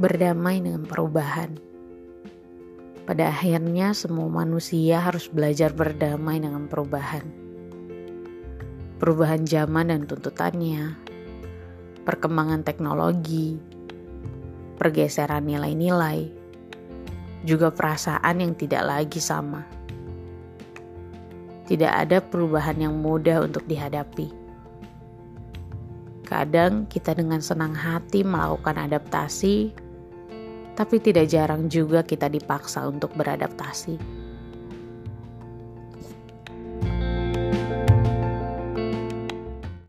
berdamai dengan perubahan. Pada akhirnya, semua manusia harus belajar berdamai dengan perubahan. Perubahan zaman dan tuntutannya, perkembangan teknologi, pergeseran nilai-nilai, juga perasaan yang tidak lagi sama. Tidak ada perubahan yang mudah untuk dihadapi. Kadang kita dengan senang hati melakukan adaptasi, tapi tidak jarang juga kita dipaksa untuk beradaptasi.